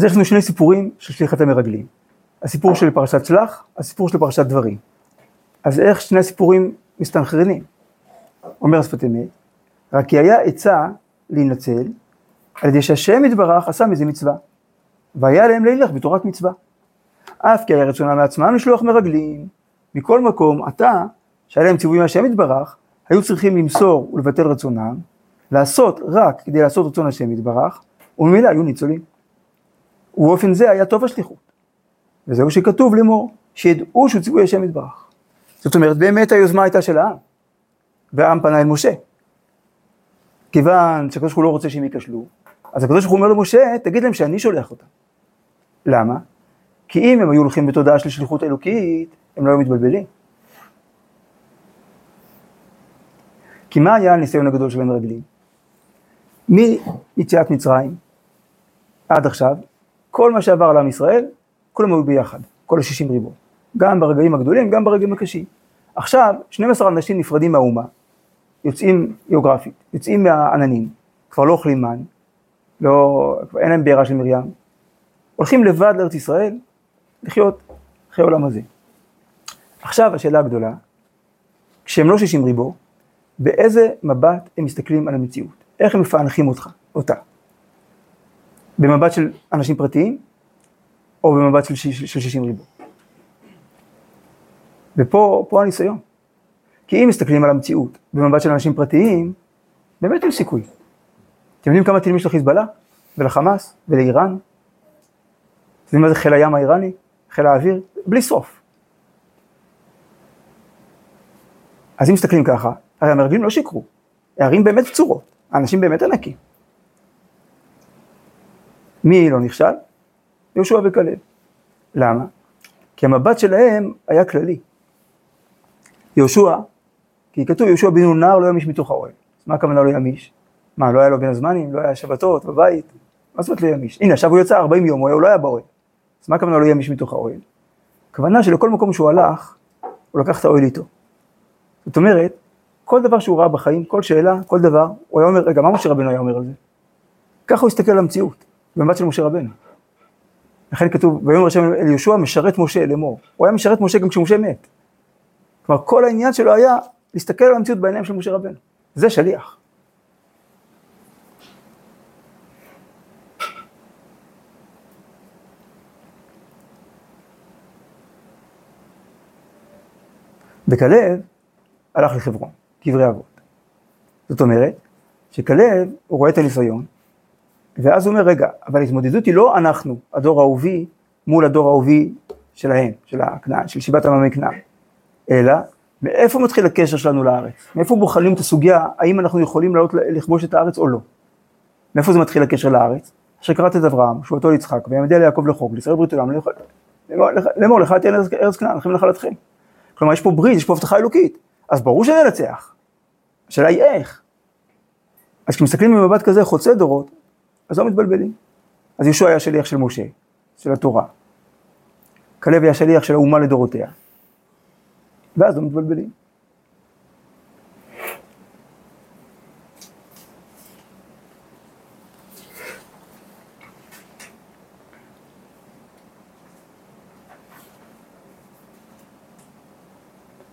אז יש לנו שני סיפורים של שליחת המרגלים. הסיפור של פרשת שלח, הסיפור של פרשת דברים. אז איך שני הסיפורים מסתנכרנים? אומר שפת אמת, רק כי היה עצה להינצל, על ידי שהשם יתברך עשה מזה מצווה. והיה להם לילך בתורת מצווה. אף כי היה רצונם מעצמם לשלוח מרגלים. מכל מקום, עתה, שהיה להם ציווי מהשם יתברך, היו צריכים למסור ולבטל רצונם, לעשות רק כדי לעשות רצון השם יתברך, וממילא היו ניצולים. ובאופן זה היה טוב השליחות. וזהו שכתוב לאמור, שידעו שהוא ציווי השם יתברך. זאת אומרת, באמת היוזמה הייתה של העם, והעם פנה אל משה. כיוון שהקדוש ברוך הוא לא רוצה שהם ייכשלו, אז הקדוש ברוך הוא אומר למשה, תגיד להם שאני שולח אותם. למה? כי אם הם היו הולכים בתודעה של שליחות אלוקית, הם לא היו מתבלבלים. כי מה היה הניסיון הגדול של המרגלים? מיציאת מצרים עד עכשיו, כל מה שעבר על עם ישראל, כולם היו ביחד, כל השישים ריבו. גם ברגעים הגדולים, גם ברגעים הקשים. עכשיו, 12 אנשים נפרדים מהאומה, יוצאים גיאוגרפית, יוצאים מהעננים, כבר לא אוכלים מן, לא, כבר אין להם בעירה של מרים, הולכים לבד לארץ ישראל, לחיות אחרי העולם הזה. עכשיו השאלה הגדולה, כשהם לא שישים ריבו, באיזה מבט הם מסתכלים על המציאות? איך הם מפענחים אותך, אותה? במבט של אנשים פרטיים, או במבט של, של, של 60 ריבו? ופה הניסיון. כי אם מסתכלים על המציאות במבט של אנשים פרטיים, באמת אין סיכוי. אתם יודעים כמה טילים יש לחיזבאללה, ולחמאס, ולאיראן? אתם יודעים מה זה חיל הים האיראני? חיל האוויר? בלי סוף. אז אם מסתכלים ככה, הרי המרגלים לא שיקרו, הערים באמת פצורות, האנשים באמת ענקים. מי לא נכשל? יהושע וכלב. למה? כי המבט שלהם היה כללי. יהושע, כי כתוב יהושע בן נער לא ימיש מתוך האוהל. מה הכוונה לא ימיש? מה, לא היה לו בין הזמנים? לא היה שבתות בבית? מה זאת אומרת לא ימיש? הנה, עכשיו הוא יצא 40 יום, הוא לא היה באוהל. אז מה הכוונה לא ימיש מתוך האוהל? הכוונה שלכל מקום שהוא הלך, הוא לקח את האוהל איתו. זאת אומרת, כל דבר שהוא ראה בחיים, כל שאלה, כל דבר, הוא היה אומר, רגע, מה משה רבנו היה אומר על זה? ככה הוא הסתכל על המציאות, במבט של משה רבנו. לכן כתוב, ויאמר השם אל יהושע משרת משה לאמור. הוא היה משרת משה גם כשמשה מת. כלומר, כל העניין שלו היה להסתכל על המציאות בעיניים של משה רבנו. זה שליח. וכלב הלך לחברון, קברי אבות. זאת אומרת, שכלב, הוא רואה את הניסיון, ואז הוא אומר, רגע, אבל ההתמודדות היא לא אנחנו, הדור האהובי, מול הדור האהובי שלהם, של הכנען, של שיבת עממי כנען, אלא מאיפה מתחיל הקשר שלנו לארץ? מאיפה בוחנים את הסוגיה, האם אנחנו יכולים לעלות לכבוש את הארץ או לא? מאיפה זה מתחיל הקשר לארץ? אשר קראת את אברהם, שבועתו ליצחק, ויעמדי ליעקב לחוק, לישראל ברית עולם, לאמור לך תהיה ארץ כנען, לכם נחלתכם. כלומר, יש פה ברית, יש פה הבטחה אלוקית, אז ברור שננצח. השאלה היא איך. אז כשמסתכלים במבט כזה חוצה דורות, אז לא מתבלבלים. אז יהושע היה שליח של משה, של התורה. כלב היה שליח של האומה לדורותיה. ואז לא מתבלבלים.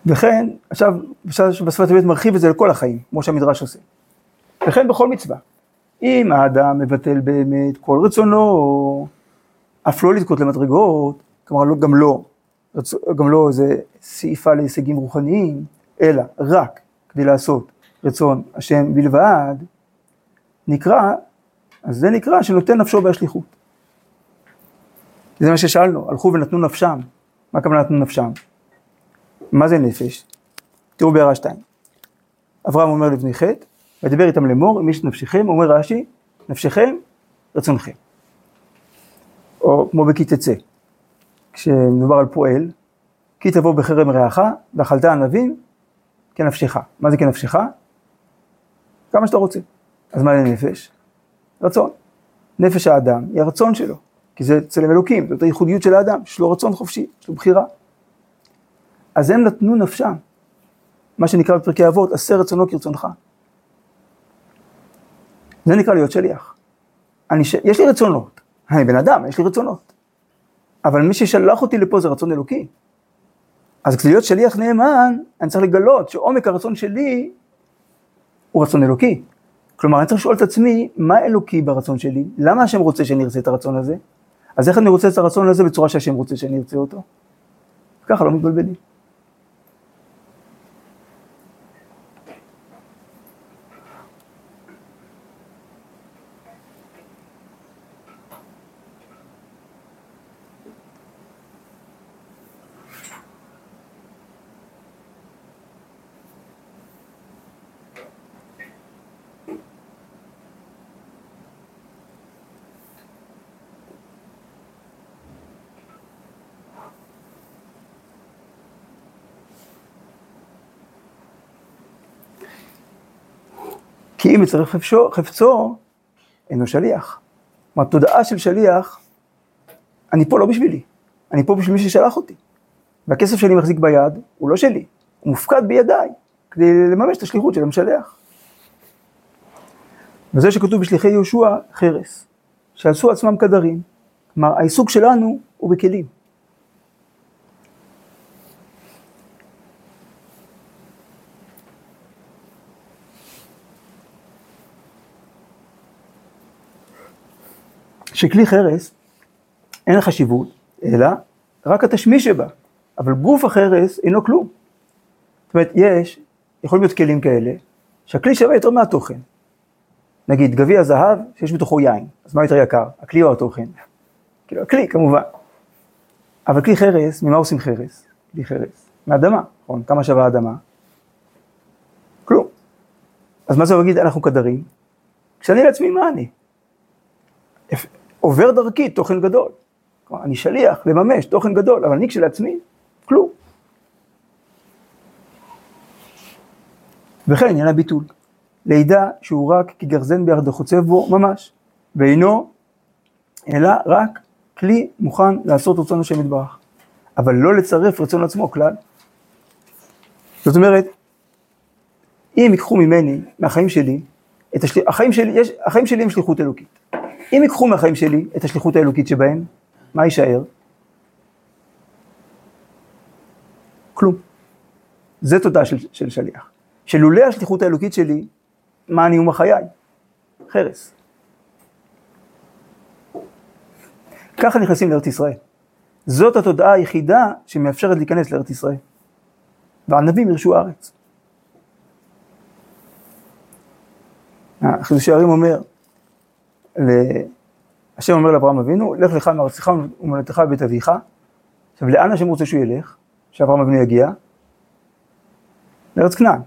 וכן, עכשיו, בשפת אמת מרחיב את זה לכל החיים, כמו שהמדרש עושה. וכן בכל מצווה. אם האדם מבטל באמת כל רצונו, אף לא לזכות למדרגות, כלומר לא, גם לא, גם לא איזה שאיפה להישגים רוחניים, אלא רק כדי לעשות רצון השם בלבד, נקרא, אז זה נקרא שנותן נפשו בהשליחות. זה מה ששאלנו, הלכו ונתנו נפשם. מה הכוונה נתנו נפשם? מה זה נפש? תראו בהערה שתיים. אברהם אומר לבני חטא, וידבר איתם לאמור, אם יש נפשכם, אומר רש"י, נפשכם, רצונכם. או כמו בכי תצא, כשמדובר על פועל, כי תבוא בחרם רעך, ואכלת ענבים, כנפשך. מה זה כנפשך? כמה שאתה רוצה. אז מה זה נפש? רצון. נפש האדם היא הרצון שלו, כי זה צלם אלוקים, זאת הייחודיות של האדם, יש לו רצון חופשי, יש לו בחירה. אז הם נתנו נפשם, מה שנקרא בפרקי אבות, עשה רצונו כרצונך. זה נקרא להיות שליח. אני ש... יש לי רצונות, אני בן אדם, יש לי רצונות. אבל מי ששלח אותי לפה זה רצון אלוקי. אז כדי להיות שליח נאמן, אני צריך לגלות שעומק הרצון שלי הוא רצון אלוקי. כלומר, אני צריך לשאול את עצמי, מה אלוקי ברצון שלי? למה השם רוצה שאני ארצה את הרצון הזה? אז איך אני רוצה את הרצון הזה בצורה שהשם רוצה שאני ארצה אותו? ככה לא מתבלבלים. אם יצטרך חפשו, חפצו, אינו שליח. כלומר, תודעה של שליח, אני פה לא בשבילי, אני פה בשביל מי ששלח אותי. והכסף שאני מחזיק ביד הוא לא שלי, הוא מופקד בידיי, כדי לממש את השליחות של המשלח. וזה שכתוב בשליחי יהושע, חרס, שעשו עצמם קדרים. כלומר, העיסוק שלנו הוא בכלים. שכלי חרס אין חשיבות, אלא רק התשמיש שבה, אבל גוף החרס אינו כלום. זאת אומרת, יש, יכולים להיות כלים כאלה, שהכלי שווה יותר מהתוכן. נגיד, גביע זהב שיש בתוכו יין, אז מה יותר יקר, הכלי או התוכן? כאילו, הכלי כמובן. אבל כלי חרס, ממה עושים חרס? כלי חרס, מאדמה, נכון? כמה שווה האדמה? כלום. אז מה זה להגיד, אנחנו קדרים? כשאני לעצמי, מה אני? עובר דרכי תוכן גדול. כלומר, אני שליח לממש תוכן גדול, אבל אני כשלעצמי, כלום. וכן עניין הביטול. לידע שהוא רק כגרזן ביחד וחוצב בו ממש, ואינו אלא רק כלי מוכן לעשות רצון השם יתברך, אבל לא לצרף רצון עצמו כלל. זאת אומרת, אם ייקחו ממני, מהחיים שלי, את השל... החיים שלי, יש... החיים שלי הם שליחות אלוקית. אם ייקחו מהחיים שלי את השליחות האלוקית שבהם, מה יישאר? כלום. זה תודה של, של שליח. שלולא השליחות האלוקית שלי, מה אני ומה חיי? חרס. ככה נכנסים לארץ ישראל. זאת התודעה היחידה שמאפשרת להיכנס לארץ ישראל. והענבים ירשו הארץ. חידושי הרים אומר, השם אומר לאברהם אבינו, לך לך מארצך ומולדתך ובית אביך. עכשיו, לאן השם רוצה שהוא ילך? שאברהם אבינו יגיע? לארץ כנען.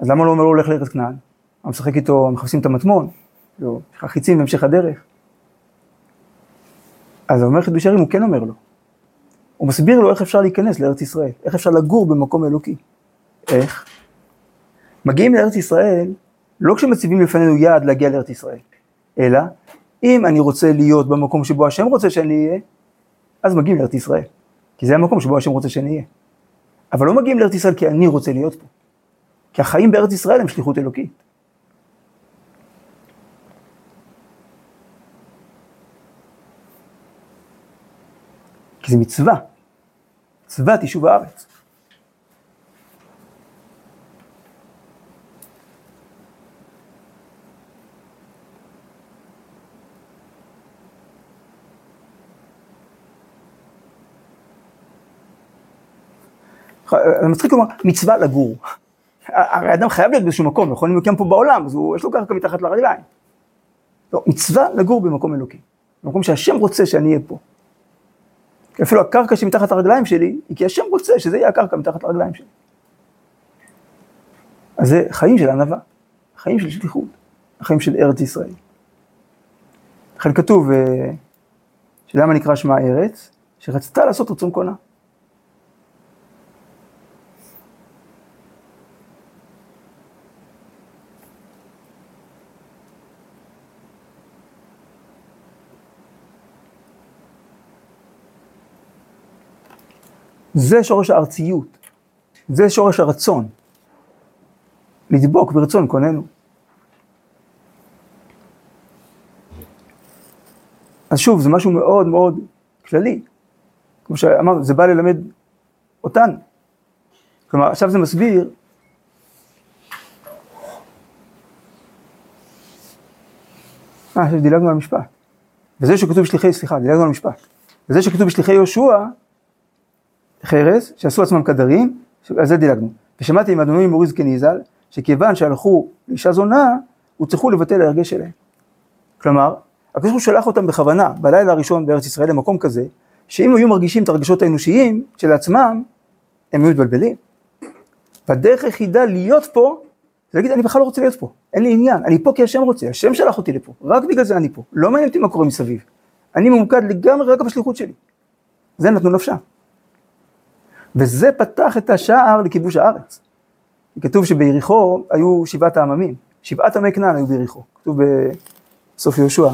אז למה לא אומר לו, לך לארץ כנען? הוא משחק איתו, מחפשים את המטמון, יש לך חיצים בהמשך הדרך. אז אומר חידוש הרים, הוא כן אומר לו. הוא מסביר לו איך אפשר להיכנס לארץ ישראל, איך אפשר לגור במקום אלוקי. איך? מגיעים לארץ ישראל לא כשמציבים לפנינו יעד להגיע לארץ ישראל, אלא אם אני רוצה להיות במקום שבו השם רוצה שאני אהיה, אז מגיעים לארץ ישראל. כי זה המקום שבו השם רוצה שאני אהיה. אבל לא מגיעים לארץ ישראל כי אני רוצה להיות פה. כי החיים בארץ ישראל הם שליחות אלוקית. כי זה מצווה, מצוות יישוב הארץ. מצחיק לומר, מצווה לגור. הרי אדם חייב להיות באיזשהו מקום, יכול להיות פה בעולם, אז הוא, יש לו קרקע מתחת לרגליים. לא, מצווה לגור במקום אלוקי, במקום שהשם רוצה שאני אהיה פה. אפילו הקרקע שמתחת לרגליים שלי, היא כי השם רוצה שזה יהיה הקרקע מתחת לרגליים שלי. אז זה חיים של ענווה, חיים של שליחות, החיים של ארץ ישראל. לכן כתוב, אה, שלמה נקרא שמה ארץ, שרצתה לעשות רצון קונה. זה שורש הארציות, זה שורש הרצון. לדבוק ברצון קוננו. אז שוב, זה משהו מאוד מאוד כללי. כמו שאמרנו, זה בא ללמד אותנו. כלומר, עכשיו זה מסביר אה, עכשיו דילגנו על המשפט. וזה שכתוב בשליחי, סליחה, דילגנו על המשפט. וזה שכתוב בשליחי יהושע, חרס, שעשו עצמם קדרים, על זה דילגנו. ושמעתי עם אדוני מורי זקני ז"ל, שכיוון שהלכו לאישה זונה, הוצרכו לבטל ההרגש שלהם. כלומר, הקדוש ברוך הוא שלח אותם בכוונה, בלילה הראשון בארץ ישראל, למקום כזה, שאם היו מרגישים את הרגשות האנושיים של עצמם, הם היו מתבלבלים. והדרך היחידה להיות פה, זה להגיד, אני בכלל לא רוצה להיות פה, אין לי עניין, אני פה כי השם רוצה, השם שלח אותי לפה, רק בגלל זה אני פה, לא מעניין אותי מה קורה מסביב. אני ממוקד לגמרי רק בשליחות שלי. זה נתנו נפשם. וזה פתח את השער לכיבוש הארץ. כתוב שביריחו היו שבעת העממים, שבעת עמי כנען היו ביריחו, כתוב בסוף יהושע.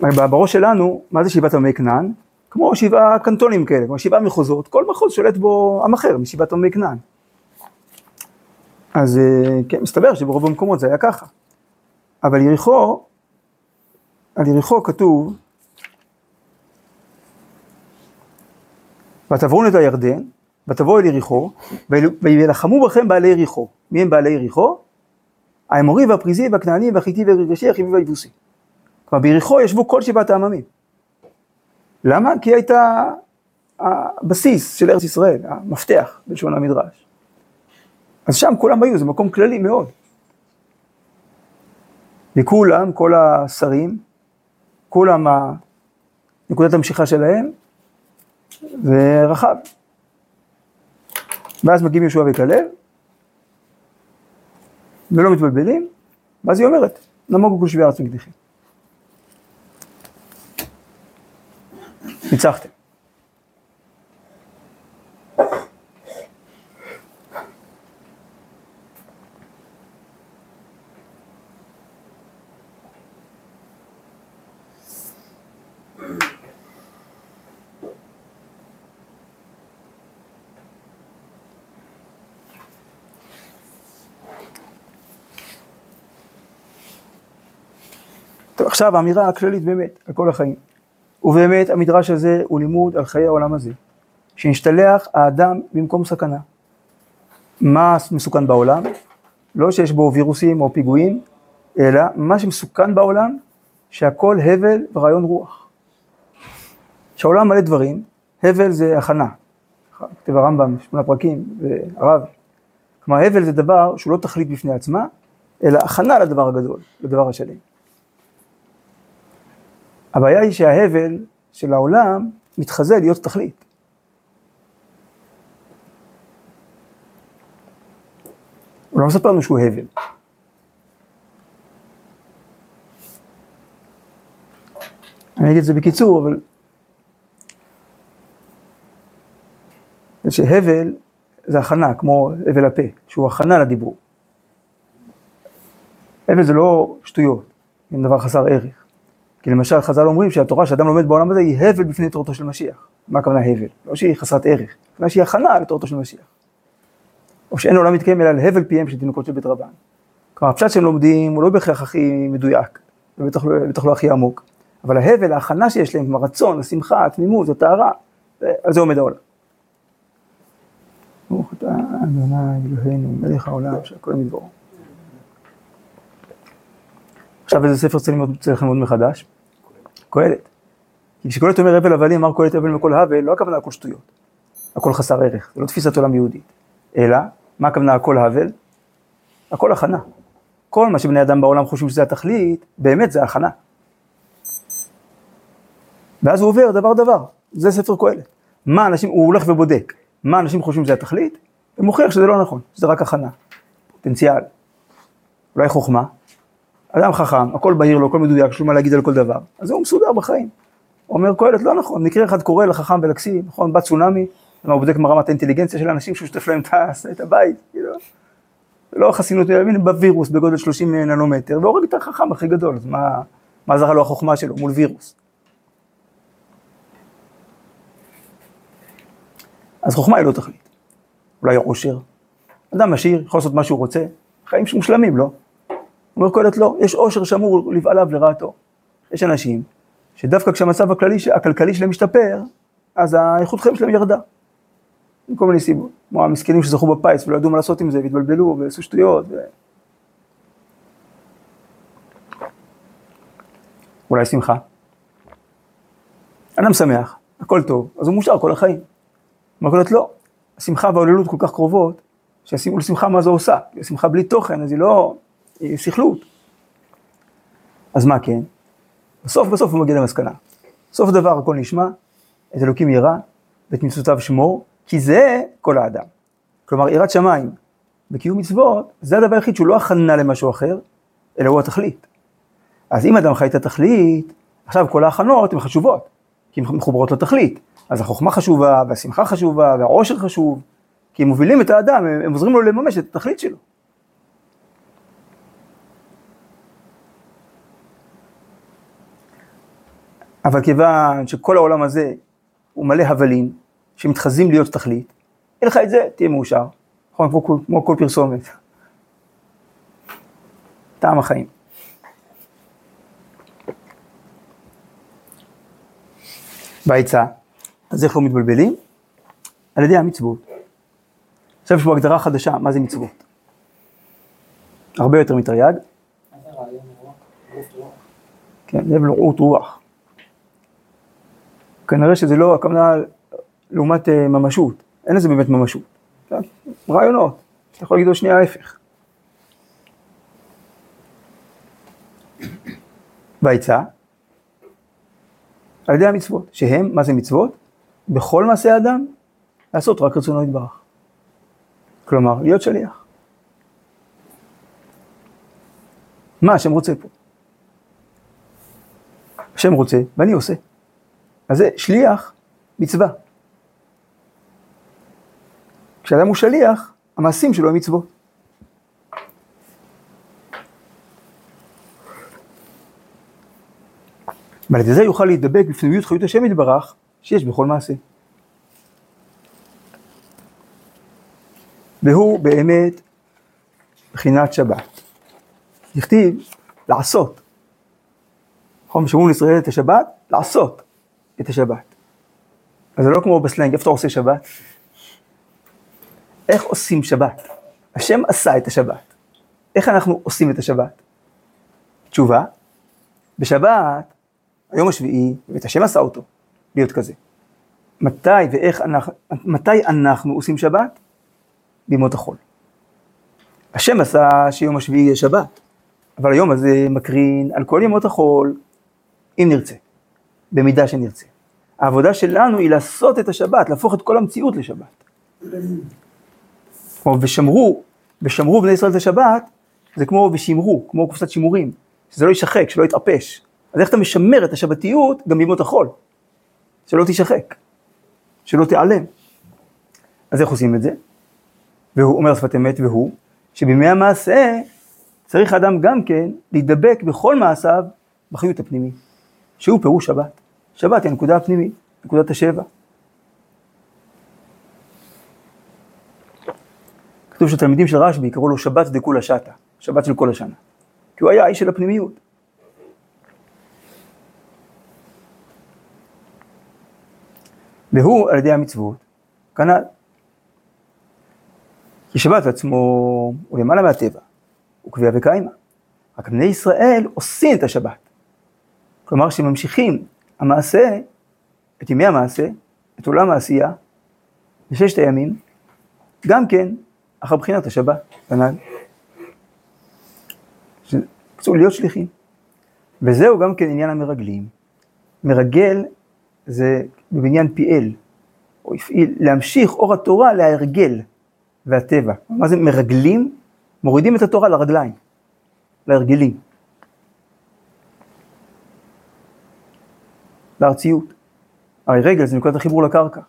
בראש שלנו, מה זה שבעת עמי כנען? כמו שבעה קנטונים כאלה, כמו שבעה מחוזות, כל מחוז שולט בו עם אחר משבעת עמי כנען. אז אה, כן, מסתבר שברוב המקומות זה היה ככה. אבל יריחו, על יריחו כתוב, ותעברו את הירדן, ותבואו אל יריחו, וילחמו בכם בעלי יריחו. מי הם בעלי יריחו? האמורי והפריזי והכנעני והחיטי והגרשי, החיבי והיבוסי. כלומר ביריחו ישבו כל שבעת העממים. למה? כי הייתה הבסיס של ארץ ישראל, המפתח בלשון המדרש. אז שם כולם היו, זה מקום כללי מאוד. וכולם, כל השרים, כולם נקודת המשיכה שלהם, זה רחב. ואז מגיעים יהושע וכלב, ולא מתבלבלים, ואז היא אומרת, נמוגו כל שבי ארץ. ניצחתם. טוב, עכשיו האמירה הכללית באמת, על כל החיים. ובאמת המדרש הזה הוא לימוד על חיי העולם הזה, שנשתלח האדם במקום סכנה. מה מסוכן בעולם? לא שיש בו וירוסים או פיגועים, אלא מה שמסוכן בעולם, שהכל הבל ורעיון רוח. שהעולם מלא דברים, הבל זה הכנה. כתב הרמב"ם, שמונה פרקים, והרב. כלומר, הבל זה דבר שהוא לא תכלית בפני עצמה, אלא הכנה לדבר הגדול, לדבר השלם. הבעיה היא שההבל של העולם מתחזה להיות תכלית. הוא לא מספר לנו שהוא הבל. אני אגיד את זה בקיצור, אבל... שהבל זה הכנה, כמו הבל הפה, שהוא הכנה לדיבור. הבל זה לא שטויות, זה דבר חסר ערך. כי למשל חז"ל אומרים שהתורה שאדם לומד בעולם הזה היא הבל בפני תורתו של משיח. מה הכוונה הבל? לא שהיא חסרת ערך, הכוונה שהיא הכנה לתורתו של משיח. או שאין עולם מתקיים אלא על הבל פיהם של תינוקות של בית רבן. כלומר, הפשט שהם לומדים הוא לא בהכרח הכי מדויק, ובטח לא, לא הכי עמוק, אבל ההבל, ההכנה שיש להם, הרצון, השמחה, התמימות, הטהרה, על זה עומד העולם. ברוך אתה אדוני אלוהינו מלך העולם שהכל מדברו. עכשיו איזה ספר צריך ללמוד מחדש? קהלת. כי כשקהלת אומר הבל הבלים, אמר קהלת הבל מכל הבל, לא הכוונה הכל שטויות. הכל חסר ערך, זה לא תפיסת עולם יהודית. אלא, מה הכוונה הכל הבל? הכל הכנה. כל מה שבני אדם בעולם חושבים שזה התכלית, באמת זה הכנה. ואז הוא עובר דבר דבר, זה ספר קהלת. מה אנשים, הוא הולך ובודק, מה אנשים חושבים שזה התכלית, ומוכיח שזה לא נכון, שזה רק הכנה, פוטנציאל. אולי חוכמה, אדם חכם, הכל בהיר לו, הכל מדויק, יש לו מה להגיד על כל דבר, אז הוא מסודר בחיים. אומר קהלת, לא נכון, מקרה אחד קורה לחכם ולכסי, נכון, בא צונאמי, הוא בודק מה רמת האינטליגנציה של האנשים שהוא שותף להם את הבית, כאילו, לא חסינות, הנה בווירוס בגודל 30 ננומטר, והורג את החכם הכי גדול, אז מה, מה זרה לו החוכמה שלו מול וירוס? אז חוכמה היא לא תכלית, אולי עושר, אדם עשיר, יכול לעשות מה שהוא רוצה, חיים מושלמים, לא? אומר קהלת לא, יש עושר שמור לבעליו לרעתו. יש אנשים שדווקא כשהמצב הכללי, הכלכלי שלהם משתפר, אז האיכות חיים שלהם ירדה. עם כל מיני סיבות. כמו המסכנים שזכו בפיס ולא ידעו מה לעשות עם זה, והתבלבלו ועשו שטויות. ו... אולי שמחה. אדם שמח, הכל טוב, אז הוא מאושר כל החיים. אומרת לא, השמחה וההוללות כל כך קרובות, לשמחה מה זה עושה. השמחה בלי תוכן, אז היא לא, סכלות. אז מה כן? בסוף בסוף הוא מגיע למסקנה. סוף דבר הכל נשמע, את אלוקים ירא, ואת מצוותיו שמור, כי זה כל האדם. כלומר, יראת שמיים וקיום מצוות, זה הדבר היחיד שהוא לא הכנה למשהו אחר, אלא הוא התכלית. אז אם אדם חי את התכלית, עכשיו כל ההכנות הן חשובות, כי הן מחוברות לתכלית. אז החוכמה חשובה, והשמחה חשובה, והעושר חשוב, כי הם מובילים את האדם, הם עוזרים לו לממש את התכלית שלו. אבל כיוון שכל העולם הזה הוא מלא הבלים, שמתחזים להיות תכלית, אין לך את זה, תהיה מאושר. נכון, כמו, כמו כל פרסומת. טעם החיים. בעצה, אז איך לא מתבלבלים? על ידי המצוות. עכשיו יש פה הגדרה חדשה, מה זה מצוות? הרבה יותר מתרי"ג. כן, לב לרעות רוח. כנראה שזה לא הכוונה לעומת uh, ממשות, אין לזה באמת ממשות. כן? רעיונות, אתה יכול להגיד עוד שנייה ההפך. בעצה, על ידי המצוות, שהם, מה זה מצוות? בכל מעשה האדם, לעשות רק רצונו יתברך. כלומר, להיות שליח. מה השם רוצה פה? השם רוצה, ואני עושה. אז זה שליח, מצווה. כשאדם הוא שליח, המעשים שלו הם מצוות. ועל ידי זה יוכל להידבק בפנימיות חיות השם יתברך, שיש בכל מעשה. והוא באמת בחינת שבת. נכתיב לעשות. נכון, בשמעון לישראל את השבת, לעשות את השבת. אז זה לא כמו בסלנג, איפה אתה עושה שבת? איך עושים שבת? השם עשה את השבת. איך אנחנו עושים את השבת? תשובה, בשבת, היום השביעי, ואת השם עשה אותו, להיות כזה. מתי ואיך אנחנו, מתי אנחנו עושים שבת? בימות החול. השם עשה שיום השביעי יהיה שבת, אבל היום הזה מקרין על כל ימות החול, אם נרצה, במידה שנרצה. העבודה שלנו היא לעשות את השבת, להפוך את כל המציאות לשבת. כמו ושמרו, ושמרו בני ישראל את השבת, זה כמו ושמרו, כמו קופסת שימורים, שזה לא יישחק, שלא יתאפש. אז איך אתה משמר את השבתיות גם בימות החול? שלא תישחק, שלא תיעלם. אז איך עושים את זה? והוא אומר שפת אמת והוא, שבימי המעשה צריך האדם גם כן להידבק בכל מעשיו בחיות הפנימית, שהוא פירוש שבת. שבת היא הנקודה הפנימית, נקודת השבע. כתוב שתלמידים של רשב"י קראו לו שבת דכולה שטה, שבת של כל השנה. כי הוא היה האיש של הפנימיות. והוא על ידי המצוות, כנ"ל. כי שבת עצמו הוא למעלה מהטבע, הוא קביעה וקיימה. רק בני ישראל עושים את השבת. כלומר שממשיכים המעשה, את ימי המעשה, את עולם העשייה, בששת הימים, גם כן אחר בחינת השבת, כנ"ל. בקיצור, להיות שליחים. וזהו גם כן עניין המרגלים. מרגל זה בבניין פיאל, או הפעיל, להמשיך אור התורה להרגל והטבע. מה זה מרגלים? מורידים את התורה לרגליים, להרגלים. לארציות. הרי רגל זה נקודת החיבור לקרקע.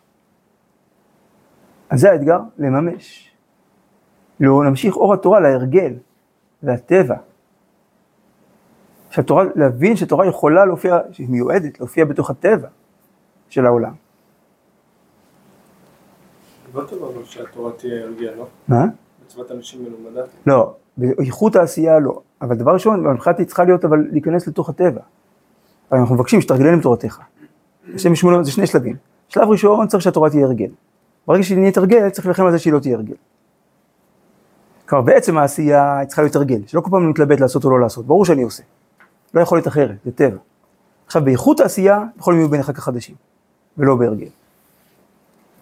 אז זה האתגר, לממש. לא נמשיך אור התורה להרגל והטבע. שהתורה, להבין שתורה יכולה להופיע, שהיא מיועדת להופיע בתוך הטבע של העולם. לא טוב אבל שהתורה תהיה הרגל, לא? מה? מצוות אנשים מלומדה? לא, באיכות העשייה לא. אבל דבר ראשון, מבחינת היא צריכה להיות אבל להיכנס לתוך הטבע. אבל אנחנו מבקשים שתרגלנו בתורתך. השם ישמעו, זה שני שלבים. שלב ראשון צריך שהתורה תהיה הרגל. ברגע שהיא נהיית הרגל, צריך להילחם על זה שהיא לא תהיה הרגל. כלומר, בעצם העשייה היא צריכה להיות הרגל, שלא כל פעם אני מתלבט לעשות או לא לעשות, ברור שאני עושה. לא יכול להיות אחרת, זה טבע. עכשיו, באיכות העשייה, יכולים להיות בין אחר כך חדשים, ולא בהרגל.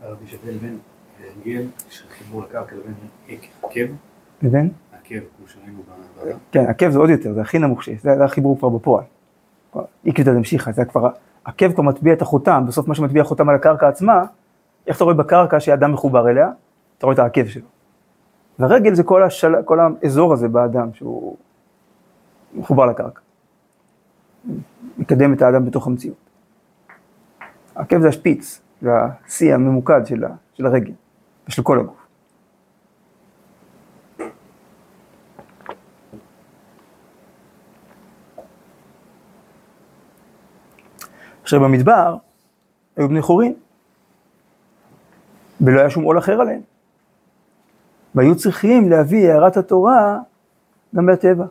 הרב יש הבדל בין הרגל של חיבור לקרקע לבין עקב, לבין? עקב, כמו שראינו בוועדה. כן, עקב זה עוד יותר, זה הכי נמוך שיש, זה החיבור כבר בפועל. עקבתא דמשיחא, זה כבר, עקב כבר מטביע את החותם, בסוף מה שמטביע חותם על הקרקע עצמה, איך אתה רואה בקרקע שאדם מחובר אליה, אתה רואה את העקב שלו. והרגל זה כל, השל... כל האזור הזה באדם שהוא מחובר לקרקע. מקדם את האדם בתוך המציאות. העקב זה השפיץ, זה השיא הממוקד של, ה... של הרגל ושל כל הגוף. עכשיו במדבר היו בני חורין, ולא היה שום עול אחר עליהם. והיו צריכים להביא הערת התורה גם מהטבע.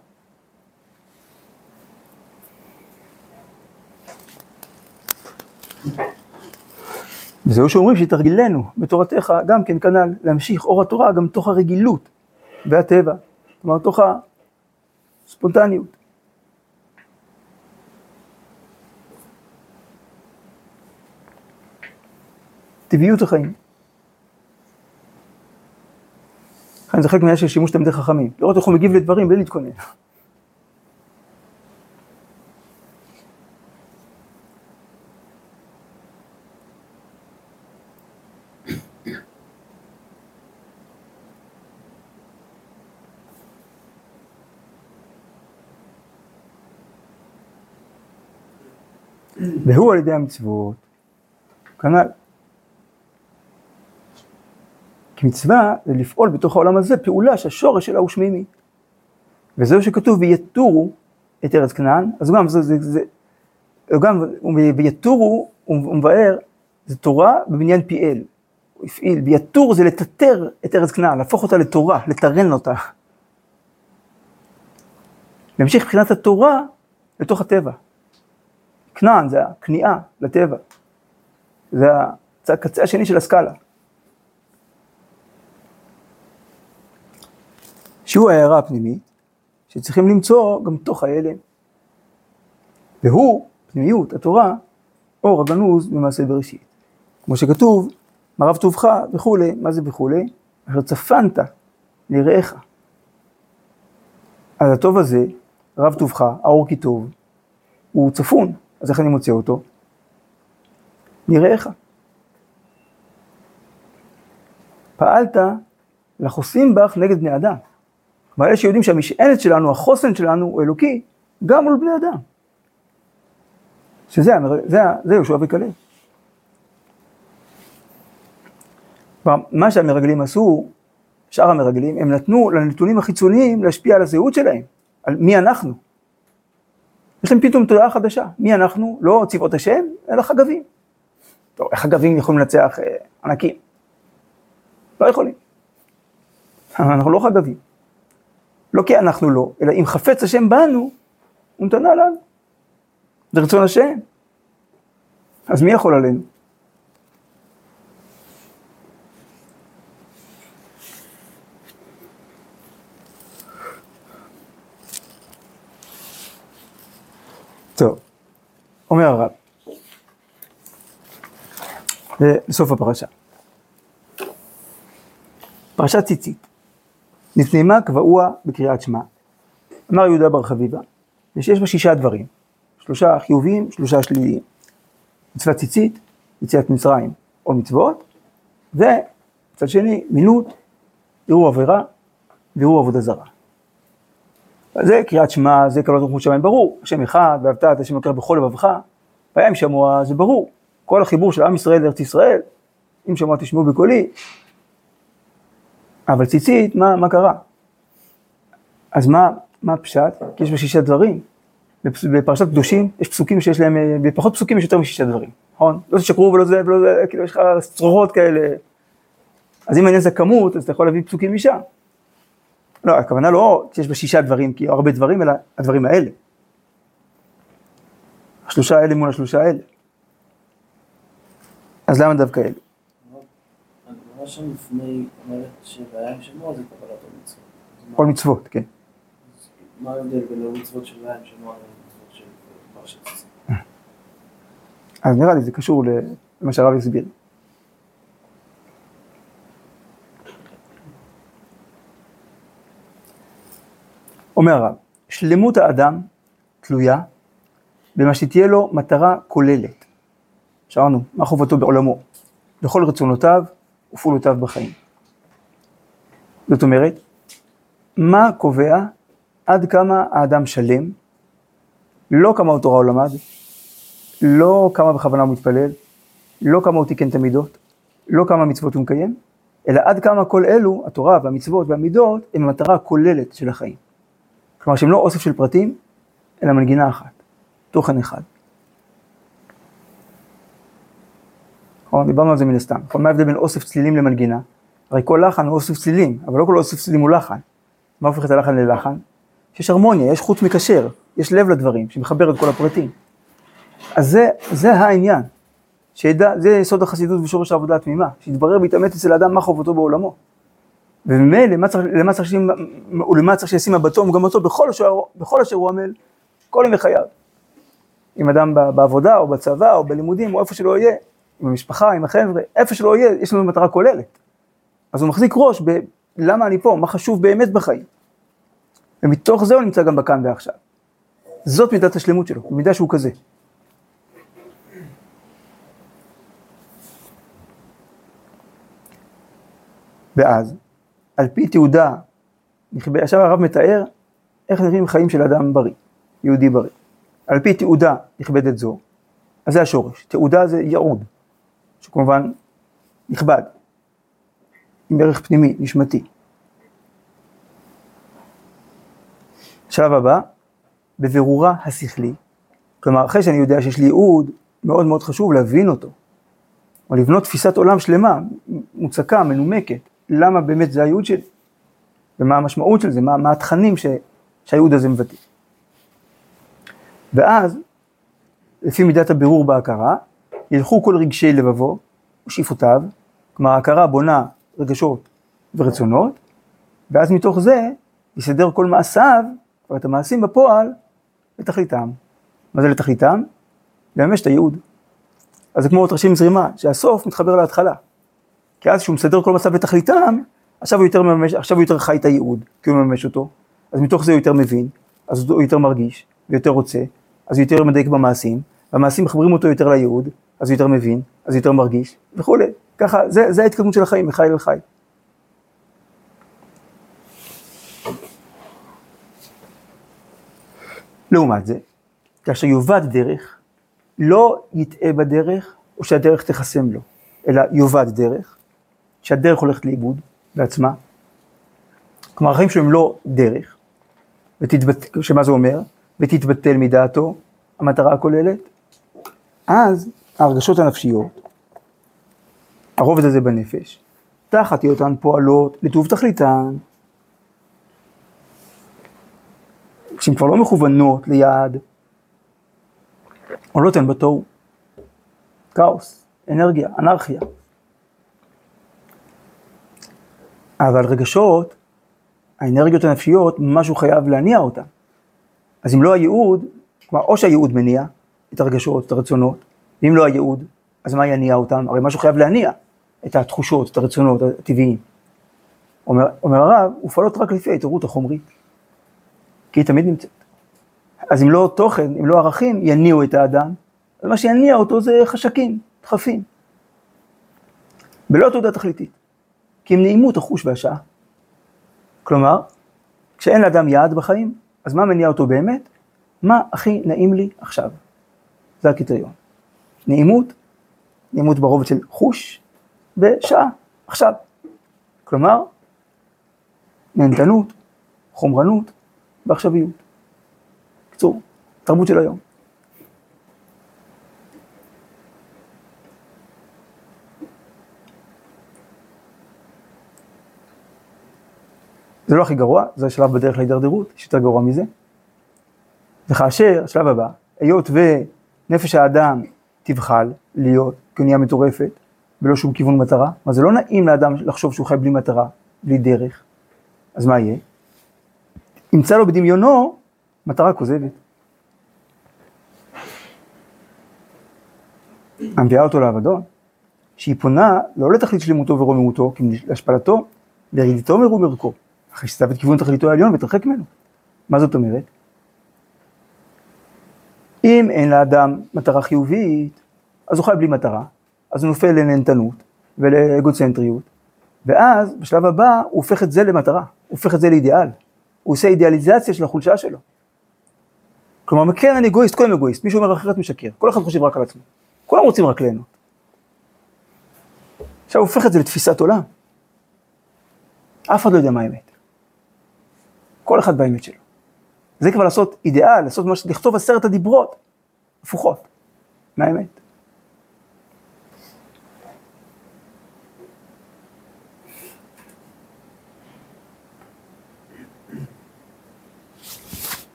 וזהו שאומרים שתרגילנו בתורתך גם כן כנ"ל להמשיך אור התורה גם תוך הרגילות והטבע, כלומר תוך הספונטניות. טבעיות החיים. לכן זה חלק מהעניין של שימוש תלמידי חכמים, לראות איך הוא מגיב לדברים בלי להתכונן. והוא על ידי המצוות, כנ"ל. כי מצווה זה לפעול בתוך העולם הזה פעולה שהשורש שלה הוא שמימי. וזהו שכתוב ויתורו את ארץ כנען, אז גם זה, זה, זה גם ויתורו, הוא מבאר, זה תורה בבניין פיאל. הוא הפעיל, ויתור זה לטטר את ארץ כנען, להפוך אותה לתורה, לטרן אותה. להמשיך מבחינת התורה לתוך הטבע. כנען זה הכניעה לטבע. זה הקצה השני של הסקאלה. שהוא ההערה הפנימית, שצריכים למצוא גם תוך ההלם. והוא, פנימיות, התורה, אור הגנוז במעשה בראשית. כמו שכתוב, מרב טובך וכולי, מה זה וכולי? אשר צפנת לרעך. אז הטוב הזה, רב טובך, האור כי טוב, הוא צפון, אז איך אני מוצא אותו? נראיך. פעלת לחוסים בך נגד בני אדם. כלומר, אלה שיודעים שהמשענת שלנו, החוסן שלנו הוא אלוקי, גם מול בני אדם. שזה זה, זה יהושע וכלב. מה שהמרגלים עשו, שאר המרגלים, הם נתנו לנתונים החיצוניים להשפיע על הזהות שלהם, על מי אנחנו. יש להם פתאום תודעה חדשה, מי אנחנו? לא צבאות השם, אלא חגבים. טוב, איך חגבים יכולים לנצח אה, ענקים? לא יכולים. אנחנו לא חגבים. לא כי אנחנו לא, אלא אם חפץ השם בנו, הוא נתנה לנו. זה רצון השם. אז מי יכול עלינו? טוב, אומר הרב, בסוף הפרשה. פרשת ציצית. נפנימה קבעוה בקריאת שמע. אמר יהודה בר חביבה, שיש בה שישה דברים, שלושה חיוביים, שלושה שליליים. מצוות ציצית, יציאת מצרים או מצוות, ומצד שני, מינות, ערעור עבירה וערעור עבודה זרה. זה קריאת שמע, זה קלות רוחמות שמיים, ברור, השם אחד, ואהבת את השם יקר בכל לבבך, והיה שמוע, זה ברור. כל החיבור של עם ישראל לארץ ישראל, אם שמוע תשמעו בקולי, אבל ציצית, מה, מה קרה? אז מה, מה הפשט? כי יש בשישה דברים. בפרשת קדושים יש פסוקים שיש להם, בפחות פסוקים יש יותר משישה דברים, נכון? לא תשקרו ולא זה ולא זה, כאילו יש לך צרורות כאלה. אז אם העניין זה כמות, אז אתה יכול להביא פסוקים משם. לא, הכוונה לא שיש בה שישה דברים, כי הרבה דברים, אלא הדברים האלה. השלושה האלה מול השלושה האלה. אז למה דווקא אלה? שם לפני אומרת שבעיה שמוע זה קבלת המצוות. כל מצוות, כן. מה ההבדל בין המצוות של בעיה שמוע למצוות של פרשת? אז נראה לי זה קשור למה שהרב הסביר. אומר הרב, שלמות האדם תלויה במה שתהיה לו מטרה כוללת. שאלנו, מה חובתו בעולמו? לכל רצונותיו ופעולותיו בחיים. זאת אומרת, מה קובע עד כמה האדם שלם, לא כמה הוא תורה הוא למד, לא כמה בכוונה הוא מתפלל, לא כמה הוא תיקן את המידות, לא כמה מצוות הוא מקיים, אלא עד כמה כל אלו, התורה והמצוות והמידות, הם המטרה הכוללת של החיים. כלומר שהם לא אוסף של פרטים, אלא מנגינה אחת, תוכן אחד. נכון? דיברנו על זה מן הסתם. נכון? מה ההבדל בין אוסף צלילים למנגינה? הרי כל לחן הוא אוסף צלילים, אבל לא כל אוסף צלילים הוא לחן. מה הופך את הלחן ללחן? שיש הרמוניה, יש חוט מקשר, יש לב לדברים, שמחבר את כל הפרטים. אז זה, זה העניין. שידע, זה יסוד החסידות ושורש העבודה התמימה, שיתברר ויתאמת אצל האדם מה חובתו בעולמו. וממילא, למה צריך, שישים- מבטו ומגמתו בכל בכל אשר הוא עמל, כל ימי חייו. אם אדם בעבודה, או בצבא, או בלימודים, או איפה שלא יהיה, עם המשפחה, עם החבר'ה, איפה שלא יהיה, יש לנו מטרה כוללת. אז הוא מחזיק ראש ב... למה אני פה, מה חשוב באמת בחיים. ומתוך זה הוא נמצא גם בכאן ועכשיו. זאת מידת השלמות שלו, במידה שהוא כזה. ואז, על פי תעודה, עכשיו הרב מתאר איך נראים חיים של אדם בריא, יהודי בריא. על פי תעודה נכבדת זו, אז זה השורש. תעודה זה ייעוד, שכמובן נכבד, עם ערך פנימי, נשמתי. השלב הבא, בבירורה השכלי. כלומר, אחרי שאני יודע שיש לי ייעוד, מאוד מאוד חשוב להבין אותו. או לבנות תפיסת עולם שלמה, מוצקה, מנומקת, למה באמת זה הייעוד שלי, ומה המשמעות של זה, מה, מה התכנים ש, שהייעוד הזה מבטא. ואז, לפי מידת הבירור בהכרה, ילכו כל רגשי לבבו ושאיפותיו, כלומר ההכרה בונה רגשות ורצונות, ואז מתוך זה יסדר כל מעשיו, או את המעשים בפועל, לתכליתם. מה זה לתכליתם? לממש את הייעוד. אז זה כמו תרשים זרימה, שהסוף מתחבר להתחלה. כי אז כשהוא מסדר כל מצב לתכליתם, עכשיו הוא יותר, ממש, עכשיו הוא יותר חי את הייעוד, כי הוא מממש אותו, אז מתוך זה הוא יותר מבין, אז הוא יותר מרגיש, ויותר רוצה, אז הוא יותר מדייק במעשים, והמעשים מחברים אותו יותר לייעוד, אז הוא יותר מבין, אז הוא יותר מרגיש, וכולי. ככה, זה, זה ההתקדמות של החיים, מחי אל חי. לעומת זה, כאשר יאבד דרך, לא יטעה בדרך, או שהדרך תחסם לו, אלא יאבד דרך, שהדרך הולכת לאיבוד בעצמה. כלומר, החיים שלו הם לא דרך, ותתבט... שמה זה אומר? ותתבטל מדעתו, המטרה הכוללת, אז ההרגשות הנפשיות, הרובד הזה בנפש, תחת היותן פועלות לטוב תכליתן, כשהן כבר לא מכוונות ליעד, עולות הן בתוהו. כאוס, אנרגיה, אנרכיה. אבל רגשות, האנרגיות הנפשיות, משהו חייב להניע אותן. אז אם לא הייעוד, כלומר, או שהייעוד מניע את הרגשות, את הרצונות, ואם לא הייעוד, אז מה יניע אותם? הרי משהו חייב להניע את התחושות, את הרצונות הטבעיים. אומר, אומר הרב, ופעלות רק לפי ההתעוררות החומרית, כי היא תמיד נמצאת. אז אם לא תוכן, אם לא ערכים, יניעו את האדם, אז מה שיניע אותו זה חשקים, דחפים. בלא תעודה תכליתית, כי הם נעימות החוש והשעה. כלומר, כשאין לאדם יעד בחיים, אז מה מניע אותו באמת? מה הכי נעים לי עכשיו? זה הקריטריון. נעימות, נעימות ברובד של חוש ושעה, עכשיו. כלומר, נהנתנות, חומרנות ועכשוויות. בקיצור, תרבות של היום. זה לא הכי גרוע, זה השלב בדרך להידרדרות, יש יותר גרוע מזה. וכאשר, השלב הבא, היות ונפש האדם תבחל להיות כאונייה מטורפת, בלא שום כיוון מטרה, מה זה לא נעים לאדם לחשוב שהוא חי בלי מטרה, בלי דרך, אז מה יהיה? ימצא לו בדמיונו מטרה כוזבת. המביאה אותו לאבדון, שהיא פונה לא לתכלית שלמותו ורוממותו, כי להשפלתו, לירידתו מרום אחרי שסתיו את כיוון תכליתו העליון ותרחק ממנו. מה זאת אומרת? אם אין לאדם מטרה חיובית, אז הוא חי בלי מטרה, אז הוא נופל לנהנתנות ולאגוצנטריות, ואז בשלב הבא הוא הופך את זה למטרה, הוא הופך את זה לאידיאל, הוא עושה אידיאליזציה של החולשה שלו. כלומר, כן אני אגואיסט, כולם אגואיסט, מי שאומר אחרת משקר, כל אחד חושב רק על עצמו, כולם רוצים רק ליהנות. עכשיו הוא הופך את זה לתפיסת עולם. אף אחד לא יודע מה האמת. כל אחד באמת שלו. זה כבר לעשות אידיאל, לעשות ממש, לכתוב עשרת הדיברות, הפוכות, מהאמת.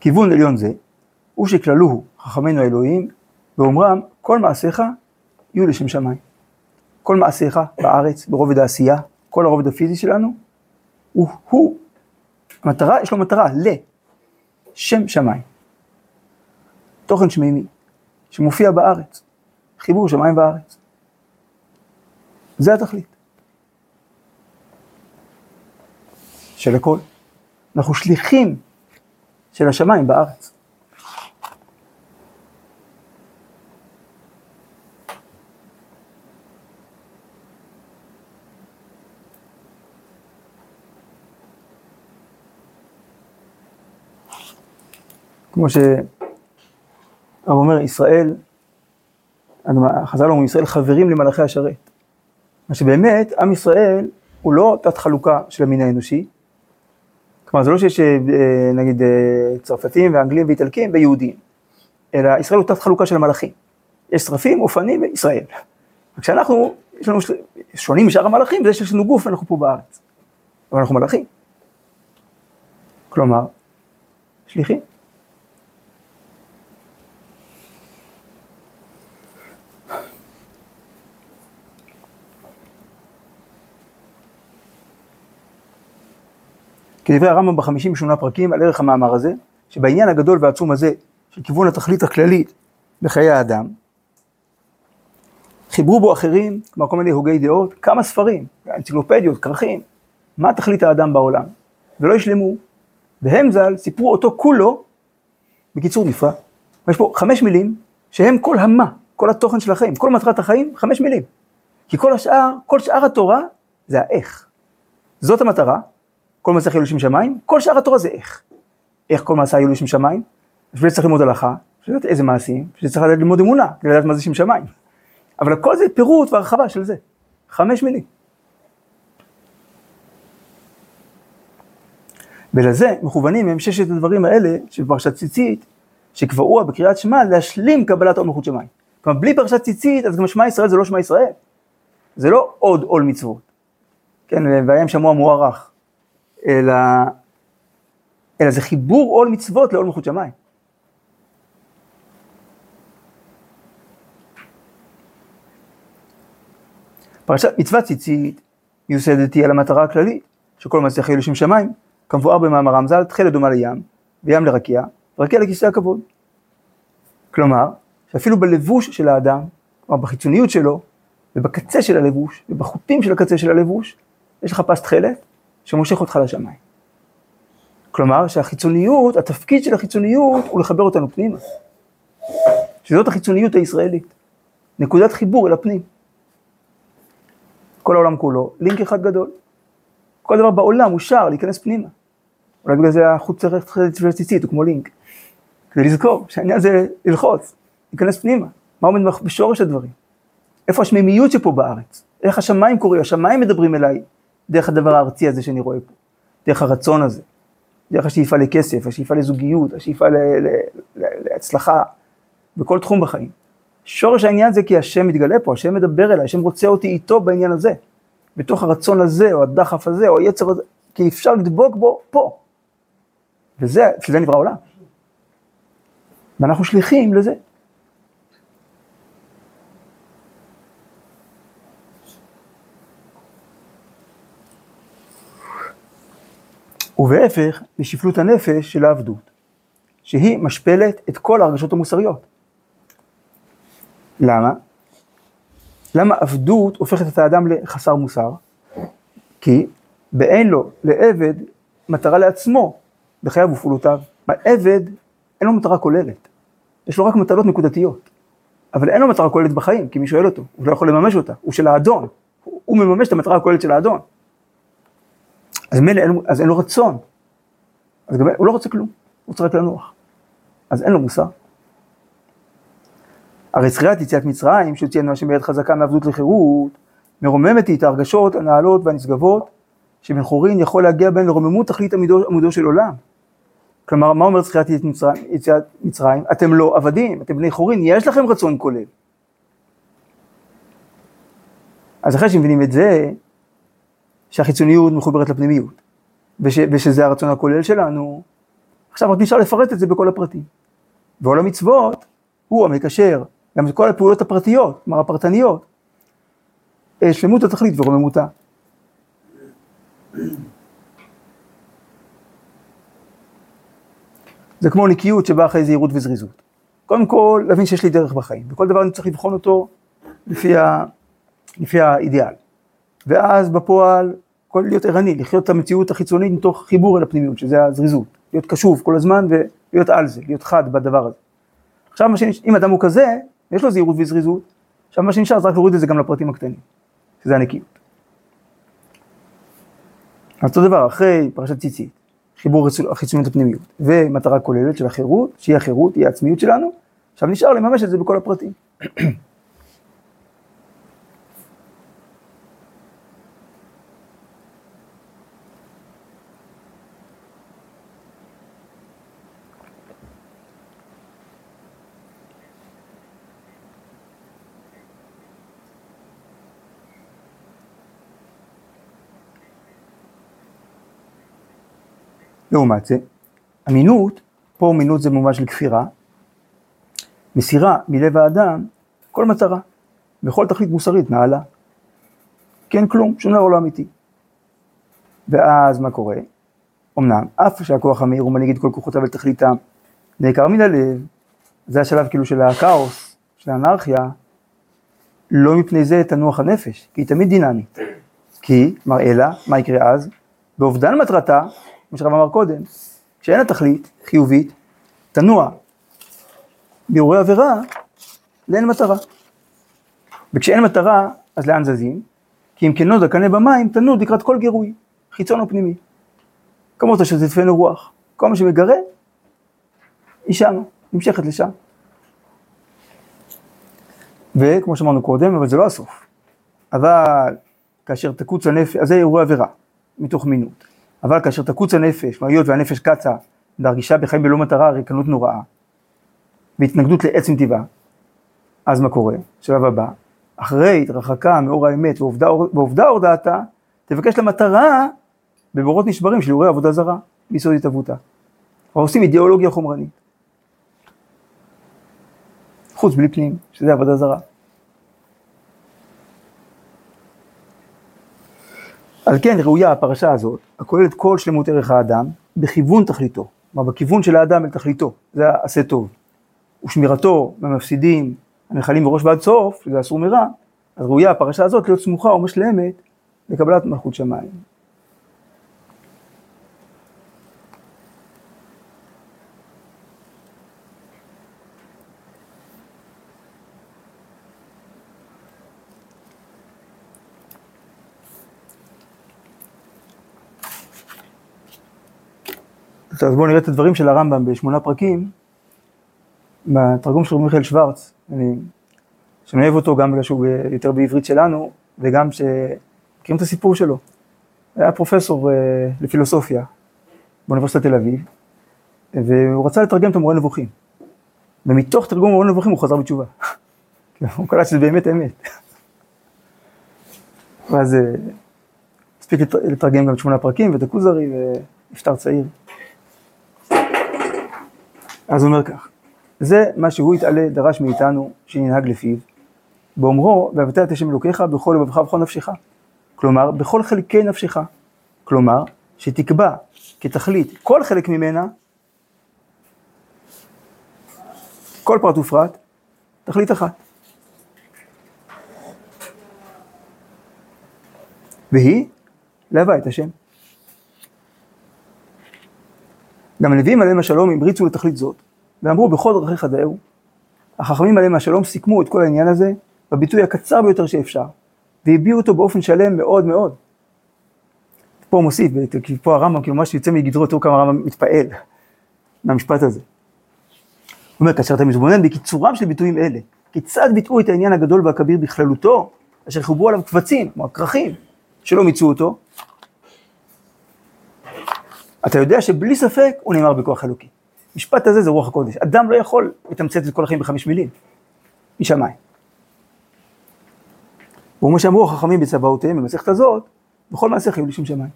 כיוון עליון זה, הוא שכללוהו חכמינו האלוהים, ואומרם, כל מעשיך יהיו לשם שמיים. כל מעשיך בארץ, ברובד העשייה, כל הרובד הפיזי שלנו, הוא, הוא, המטרה, יש לו מטרה, לשם שמיים. תוכן שמימי, שמופיע בארץ, חיבור שמיים וארץ. זה התכלית. של הכל. אנחנו שליחים של השמיים בארץ. כמו שהרב אומר, ישראל, חז"ל אומרים, ישראל חברים למלאכי השרת. מה שבאמת, עם ישראל הוא לא תת חלוקה של המין האנושי. כלומר, זה לא שיש אה, נגיד אה, צרפתים ואנגלים ואיטלקים ויהודים, אלא ישראל הוא תת חלוקה של המלאכים. יש שרפים, אופנים וישראל. וכשאנחנו, יש לנו שונים משאר המלאכים, זה שיש לנו גוף, אנחנו פה בארץ. אבל אנחנו מלאכים. כלומר, שליחים. כדברי הרמב"ם בחמישים ושמונה פרקים על ערך המאמר הזה, שבעניין הגדול והעצום הזה של כיוון התכלית הכללית בחיי האדם, חיברו בו אחרים, כמו כל מיני הוגי דעות, כמה ספרים, אנציקלופדיות, כרכים, מה תכלית האדם בעולם, ולא ישלמו, והם ז"ל סיפרו אותו כולו בקיצור נפרד. יש פה חמש מילים שהם כל המה, כל התוכן של החיים, כל מטרת החיים, חמש מילים. כי כל השאר, כל שאר התורה זה האיך. זאת המטרה, כל מעשה יהיו לשם שמיים, כל שאר התורה זה איך. איך כל מעשה יהיו לשם שמיים? בשביל זה צריך ללמוד הלכה, בשביל לדעת איזה מעשים, בשביל זה צריך ללמוד אמונה, כדי לדעת מה זה שם שמיים. אבל הכל זה פירוט והרחבה של זה. חמש מילים. ולזה מכוונים הם ששת הדברים האלה של פרשת ציצית, שקבעו בקריאת שמע להשלים קבלת עול מלכות שמיים. כלומר, בלי פרשת ציצית, אז גם שמע ישראל זה לא שמע ישראל. זה לא עוד עול מצוות. כן, והיה שמוע מוערך. אלא, אלא זה חיבור עול מצוות לעול מלכות שמיים. פרשת מצוות ציצית מיוסדת היא על המטרה הכללית, שכל מעשה חיי לשם שמיים, כמבואר במאמרם ז"ל, תכלת דומה לים, וים לרקיע, ורקיע לכיסא הכבוד. כלומר, שאפילו בלבוש של האדם, כלומר בחיצוניות שלו, ובקצה של הלבוש, ובחוטים של הקצה של הלבוש, יש לך פס תכלת, שמושך אותך לשמיים. כלומר שהחיצוניות, התפקיד של החיצוניות הוא לחבר אותנו פנימה. שזאת החיצוניות הישראלית. נקודת חיבור אל הפנים. כל העולם כולו, לינק אחד גדול. כל דבר בעולם הוא שר להיכנס פנימה. אולי בגלל זה החוץ של הציצית הוא כמו לינק. כדי לזכור שהעניין זה ללחוץ, להיכנס פנימה. מה עומד בשורש הדברים? איפה השמימיות שפה בארץ? איך השמיים קוראים? השמיים מדברים אליי. דרך הדבר הארצי הזה שאני רואה פה, דרך הרצון הזה, דרך השאיפה לכסף, השאיפה לזוגיות, השאיפה ל- ל- ל- להצלחה בכל תחום בחיים. שורש העניין זה כי השם מתגלה פה, השם מדבר אליי, השם רוצה אותי איתו בעניין הזה. בתוך הרצון הזה, או הדחף הזה, או היצר הזה, כי אפשר לדבוק בו פה. וזה, בשביל זה נברא העולם. ואנחנו שליחים לזה. ובהפך לשפלות הנפש של העבדות, שהיא משפלת את כל ההרגשות המוסריות. למה? למה עבדות הופכת את האדם לחסר מוסר? כי באין לו לעבד מטרה לעצמו בחייו ופעולותיו. העבד אין לו מטרה כוללת, יש לו רק מטלות נקודתיות. אבל אין לו מטרה כוללת בחיים, כי מי שואל אותו, הוא לא יכול לממש אותה, הוא של האדון, הוא מממש את המטרה הכוללת של האדון. אז מילא, אז אין לו רצון, אז גם הוא לא רוצה כלום, הוא רוצה רק לנוח, אז אין לו מוסר. הרי זכירת יציאת מצרים, שהוציאנו השם ביד חזקה מעבדות לחירות, מרוממת היא את ההרגשות הנעלות והנשגבות, שבן חורין יכול להגיע בהן לרוממות תכלית עמודו, עמודו של עולם. כלומר, מה אומר זכירת יציאת מצרים? אתם לא עבדים, אתם בני חורין, יש לכם רצון כולל. אז אחרי שמבינים את זה, שהחיצוניות מחוברת לפנימיות, וש, ושזה הרצון הכולל שלנו, עכשיו רק נשאר לפרט את זה בכל הפרטים. ועול המצוות הוא המקשר גם את כל הפעולות הפרטיות, כלומר הפרטניות, אה, שלמות התכלית ורוממותה. זה כמו נקיות שבאה אחרי זהירות וזריזות. קודם כל, להבין שיש לי דרך בחיים, וכל דבר אני צריך לבחון אותו לפי, ה... לפי האידיאל. ואז בפועל, כל להיות ערני, לחיות את המציאות החיצונית מתוך חיבור אל הפנימיות, שזה הזריזות. להיות קשוב כל הזמן ולהיות על זה, להיות חד בדבר הזה. עכשיו, שנש... אם אדם הוא כזה, יש לו זהירות וזריזות, עכשיו מה שנשאר זה רק להוריד את זה גם לפרטים הקטנים, שזה הנקיות. אז אותו דבר, אחרי פרשת ציצית, חיבור החיצוניות הפנימיות, ומטרה כוללת של החירות, שהיא החירות, היא העצמיות שלנו, עכשיו נשאר לממש את זה בכל הפרטים. לעומת זה, אמינות, פה אמינות זה במובן של כפירה, מסירה מלב האדם כל מטרה, בכל תכלית מוסרית נעלה. אין כלום, שום דבר לא אמיתי. ואז מה קורה? אמנם, אף שהכוח המהיר הוא מנהיג את כל כוחותיו לתכליתם, נעקר מן הלב, זה השלב כאילו של הכאוס, של האנרכיה, לא מפני זה תנוח הנפש, כי היא תמיד דינמית. כי, מר אלה, מה יקרה אז? באובדן מטרתה, כמו שהרב אמר קודם, כשאין התכלית חיובית, תנוע באירועי עבירה לאין מטרה. וכשאין מטרה, אז לאן זזים? כי אם כנוד הקנה במים, תנוד לקראת כל גירוי, חיצון או פנימי. כמות שתדפנו רוח. כל מה שמגרה, היא שם, נמשכת לשם. וכמו שאמרנו קודם, אבל זה לא הסוף. אבל כאשר תקוץ הנפש, אז זה אירוע עבירה, מתוך מינות. אבל כאשר תקוץ הנפש, והיות והנפש קצה, והרגישה בחיים בלא מטרה, ריקנות נוראה, והתנגדות לעצם טבעה, אז מה קורה? שלב הבא, אחרי התרחקה מאור האמת ועובדה אור דעתה, תבקש למטרה בבורות נשברים של אירועי עבודה זרה, ביסוד התהוותה. עושים אידיאולוגיה חומרנית. חוץ בלי פנים, שזה עבודה זרה. על כן ראויה הפרשה הזאת, הכוללת כל שלמות ערך האדם, בכיוון תכליתו, כלומר בכיוון של האדם אל תכליתו, זה עשה טוב. ושמירתו מהמפסידים הנחלים מראש ועד סוף, שזה אסור מרע, אז ראויה הפרשה הזאת להיות סמוכה או משלמת לקבלת מלכות שמיים. אז בואו נראה את הדברים של הרמב"ם בשמונה פרקים, בתרגום של מיכאל שוורץ, אני, שאני אוהב אותו גם בגלל שהוא יותר בעברית שלנו, וגם שמכירים את הסיפור שלו. היה פרופסור uh, לפילוסופיה באוניברסיטת תל אביב, והוא רצה לתרגם את המורה נבוכים. ומתוך תרגום המורה נבוכים הוא חזר בתשובה. הוא קלט שזה באמת אמת. ואז אה, הספיק לת- לתרגם גם שמונה פרקים ואת הכוזרי ונפטר צעיר. אז הוא אומר כך, זה מה שהוא התעלה דרש מאיתנו שננהג לפיו, באומרו ואהבת את השם אלוקיך בכל לבבך ובכל נפשך. כלומר, בכל חלקי נפשך. כלומר, שתקבע כתכלית כל חלק ממנה, כל פרט ופרט, תכלית אחת. והיא להווה את השם. גם הנביאים עליהם השלום המריצו לתכלית זאת, ואמרו בכל דרכיך דאהו. החכמים עליהם השלום סיכמו את כל העניין הזה בביטוי הקצר ביותר שאפשר, והביעו אותו באופן שלם מאוד מאוד. פה מוסיף, כי פה הרמב"ם, כאילו ממש יוצא מגדרו, תראו כמה הרמב"ם מתפעל מהמשפט הזה. הוא אומר, כאשר אתה מתבונן בקיצורם של ביטויים אלה, כיצד ביטאו את העניין הגדול והכביר בכללותו, אשר חיברו עליו קבצים, כמו הכרכים, שלא מיצו אותו, אתה יודע שבלי ספק הוא נאמר בכוח אלוקי. משפט הזה זה רוח הקודש. אדם לא יכול לתמצת את כל החיים בחמש מילים, משמיים. וכמו שאמרו החכמים בצבאותיהם במסכת הזאת, בכל מעשה חיוב לשם שמיים.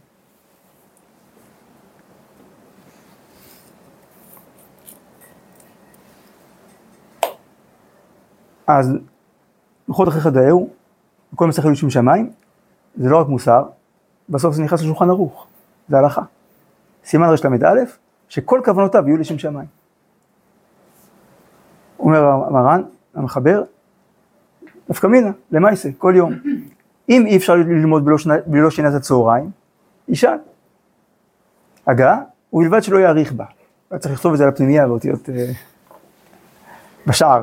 אז לוחות אחריך דאהו, בכל מעשה חיוב לשם שמיים, זה לא רק מוסר, בסוף זה נכנס לשולחן ערוך, זה הלכה. סימן רל"א, שכל כוונותיו יהיו לשם שמיים. אומר המרן, המחבר, נפקא מינה, למעשה, כל יום. אם אי אפשר ללמוד בלא, שנה, שינת הצהריים, ישן. הגעה, ובלבד שלא יאריך בה. לא צריך לכתוב את זה על הפנימייה באותיות אה, בשער.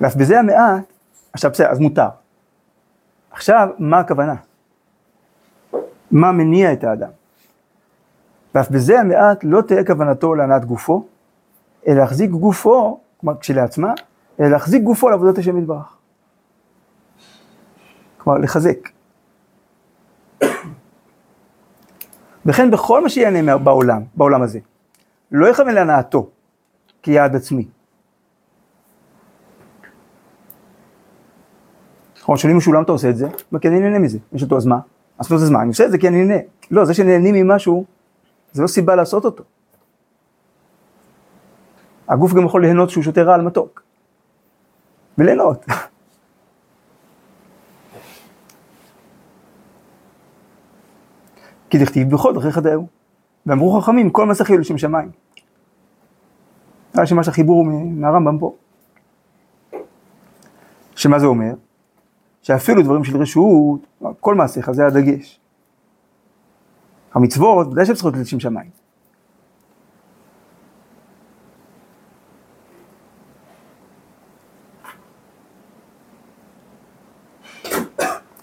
ואף בזה המעט, עכשיו בסדר, אז מותר. עכשיו, מה הכוונה? מה מניע את האדם? ואף בזה המעט לא תהא כוונתו להנעת גופו, אלא להחזיק גופו, כלומר כשלעצמה, אלא להחזיק גופו לעבודת השם יתברך. כלומר, לחזק. וכן בכל מה שיענה בעולם, בעולם הזה, לא יכוון להנאתו כיעד עצמי. נכון, שואלים משהו למה אתה עושה את זה? כי אני נהנה מזה. יש אותו אז מה? אז לא זה מה, אני עושה את זה כי אני נהנה. לא, זה שנהנים ממשהו, זה לא סיבה לעשות אותו. הגוף גם יכול ליהנות שהוא שותה רעל מתוק. וליהנות. כי דכתיב בכל דרכי חדהו. ואמרו חכמים, כל מסך יהיו לשם שמיים. היה שמש החיבור מהרמב"ם פה. שמה זה אומר? שאפילו דברים של רשות, כל מעשיך, זה הדגש. המצוות, ודאי שהן צריכות לשם שמיים.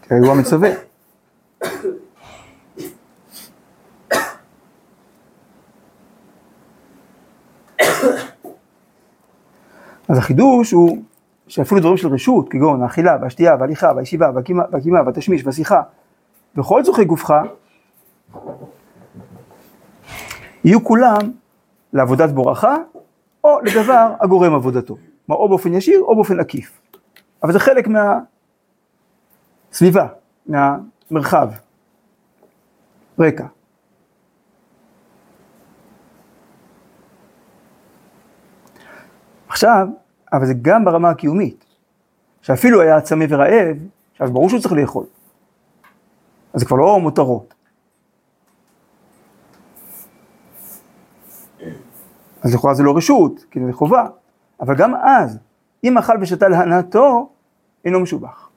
כי הוא המצווה. אז החידוש הוא שאפילו דברים של רשות, כגון האכילה והשתייה וההליכה והישיבה והקימה והתשמיש והשיחה וכל צורכי גופך, יהיו כולם לעבודת בורחה או לדבר הגורם עבודתו. כלומר, או באופן ישיר או באופן עקיף. אבל זה חלק מהסביבה, מהמרחב, רקע. עכשיו, אבל זה גם ברמה הקיומית, שאפילו היה צמא ורעב, אז ברור שהוא צריך לאכול. אז זה כבר לא מותרות. אז לכאורה זה לא רשות, כי זה חובה, אבל גם אז, אם אכל ושתה להנאתו, אינו משובח.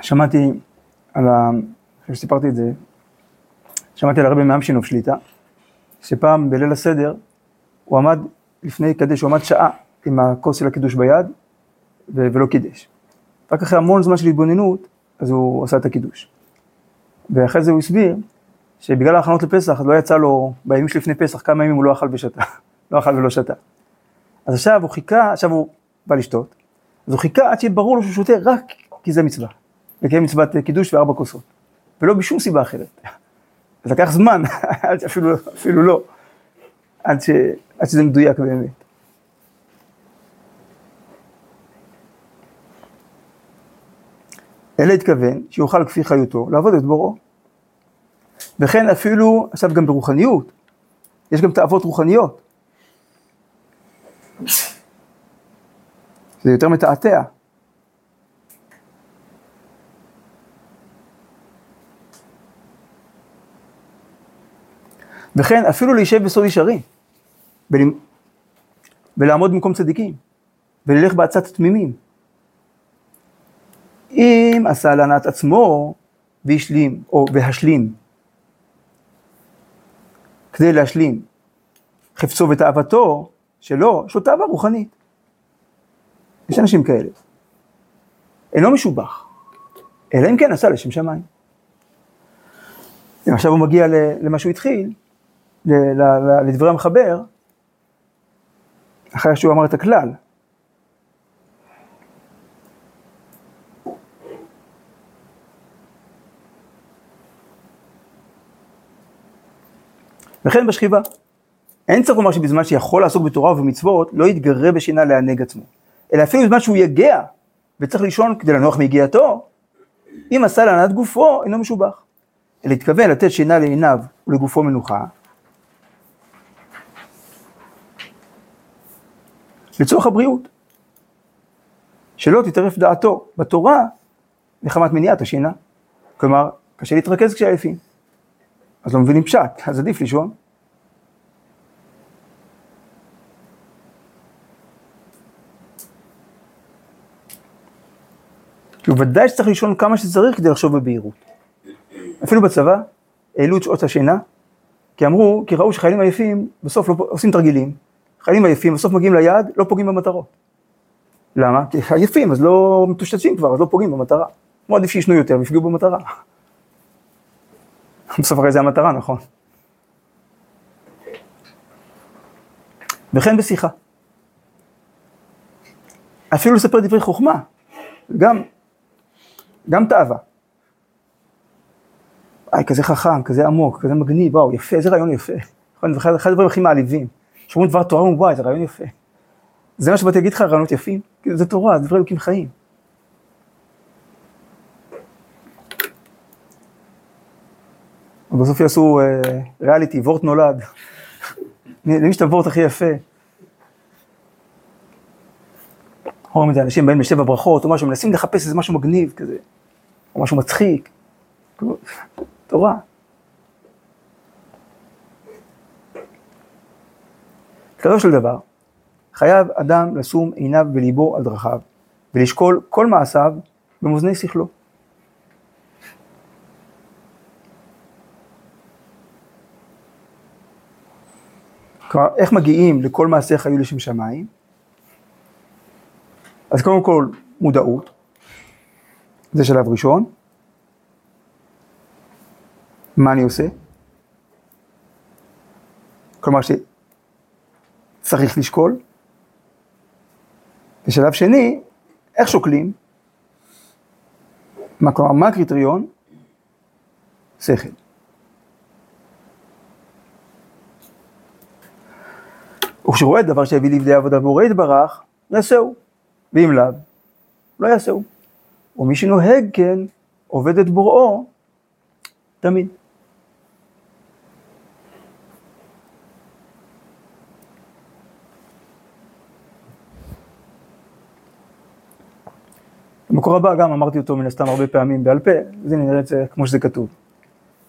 שמעתי על ה... אחרי שסיפרתי את זה, שמעתי על הרבי מאמשינוב שליטה, שפעם בליל הסדר, הוא עמד לפני קדש, הוא עמד שעה עם הכוס של הקידוש ביד, ו- ולא קידש. רק אחרי המון זמן של התבוננות, אז הוא עשה את הקידוש. ואחרי זה הוא הסביר, שבגלל ההכנות לפסח, לא יצא לו, בימים שלפני פסח, כמה ימים הוא לא אכל ושתה. לא אכל ולא שתה. אז עכשיו הוא חיכה, עכשיו הוא בא לשתות, אז הוא חיכה עד שיהיה ברור לו שהוא שותה רק כי זה מצווה. לקיים מצוות קידוש וארבע כוסות, ולא בשום סיבה אחרת. זה לקח זמן, עד שאפילו, אפילו לא, עד, ש, עד שזה מדויק באמת. אלא התכוון שיוכל כפי חיותו לעבוד את בוראו. וכן אפילו, עכשיו גם ברוחניות, יש גם תאוות רוחניות. זה יותר מתעתע. וכן אפילו להישב בסוד ישרים, ולעמוד במקום צדיקים, וללך בעצת תמימים. אם עשה להנאת עצמו והשלים, או והשלים, כדי להשלים חפצו ותאוותו שלו, יש לו תאווה רוחנית. יש אנשים כאלה. אינו משובח, אלא אם כן עשה לשם שמיים. עכשיו הוא מגיע למה שהוא התחיל, לדברי המחבר, אחרי שהוא אמר את הכלל. וכן בשכיבה. אין צריך לומר שבזמן שיכול לעסוק בתורה ובמצוות, לא יתגרה בשינה לענג עצמו. אלא אפילו בזמן שהוא יגע וצריך לישון כדי לנוח מיגיעתו, אם עשה להנעת גופו, אינו משובח. אלא התכוון לתת שינה לעיניו ולגופו מנוחה, לצורך הבריאות. שלא תטרף דעתו בתורה מחמת מניעת השינה. כלומר, קשה להתרכז כשעייפים. אז לא מבינים פשט, אז עדיף לישון. כי ודאי שצריך לישון כמה שצריך כדי לחשוב בבהירות. אפילו בצבא העלו את שעות השינה, כי אמרו, כי ראו שחיילים עייפים בסוף לא, עושים תרגילים, חיילים עייפים בסוף מגיעים ליעד, לא פוגעים במטרות. למה? כי עייפים אז לא מטושטשים כבר, אז לא פוגעים במטרה. כמו עדיף שישנו יותר ויפגעו במטרה. בסוף הרי זה המטרה, נכון? וכן בשיחה. אפילו לספר דברי חוכמה, גם, גם תאווה. איי, כזה חכם, כזה עמוק, כזה מגניב, וואו, יפה, איזה רעיון יפה. נכון, אחד הדברים הכי מעליבים. שאומרים דבר תורה, וואי, זה רעיון יפה. זה מה שבאתי להגיד לך, רעיונות יפים, זה תורה, זה דברי אלוקים חיים. בסוף יעשו אה, ריאליטי, וורט נולד. למי יש את הוורט הכי יפה? רואים את זה, אנשים באים לשבע ברכות או משהו, מנסים לחפש איזה משהו מגניב כזה, או משהו מצחיק. תורה. כזו של דבר, חייב אדם לשום עיניו וליבו על דרכיו, ולשקול כל מעשיו במאזני שכלו. כלומר, איך מגיעים לכל מעשיך היו לשם שמיים? אז קודם כל, מודעות, זה שלב ראשון. מה אני עושה? כלומר שצריך לשקול. ושלב שני, איך שוקלים? מה, כלומר, מה הקריטריון? שכל. וכשרואה דבר שהביא לידי עבודה רואה יתברך, יעשהו, ואם לאו, לא יעשהו. ומי שנוהג כן, עובד את בוראו, תמיד. במקור הבא גם אמרתי אותו מן הסתם הרבה פעמים בעל פה, אז הנה נראה את זה כמו שזה כתוב.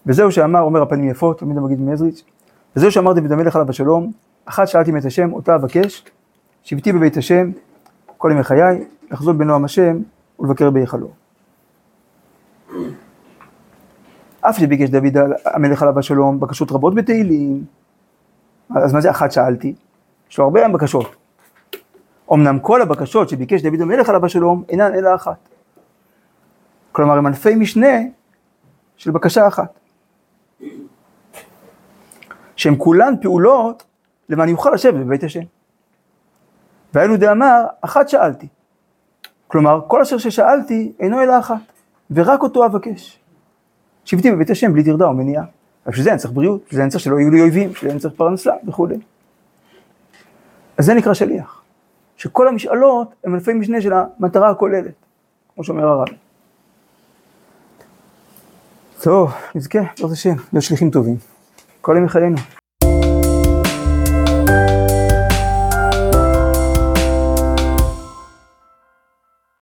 וזהו שאמר, אומר הפנים יפות, תמיד המגיד מעזריץ', וזהו שאמר דוד המלך עליו השלום, אחת שאלתי מאת השם, אותה אבקש, שבתי בבית השם, כל ימי חיי, לחזות בנועם השם ולבקר בהיכלו. אף שביקש דוד המלך עליו השלום בקשות רבות בתהילים, אז מה זה אחת שאלתי? יש לו הרבה בקשות. אמנם כל הבקשות שביקש דוד המלך עליו השלום אינן אלא אחת. כלומר הם ענפי משנה של בקשה אחת. שהם כולן פעולות למען יוכל לשבת בבית השם. והיינו דאמר, אחת שאלתי. כלומר, כל אשר ששאלתי אינו אלא אחת, ורק אותו אבקש. שבתי בבית השם בלי טרדה ומניעה. בשביל זה אני צריך בריאות, בשביל זה אני צריך שלא יהיו לי אויבים, בשביל זה אני צריך פרנסה וכולי. אז זה נקרא שליח, שכל המשאלות הן אלפי משנה של המטרה הכוללת, כמו שאומר הרב. טוב, נזכה, בעזרת השם, להיות שליחים טובים. כל ימי חיינו.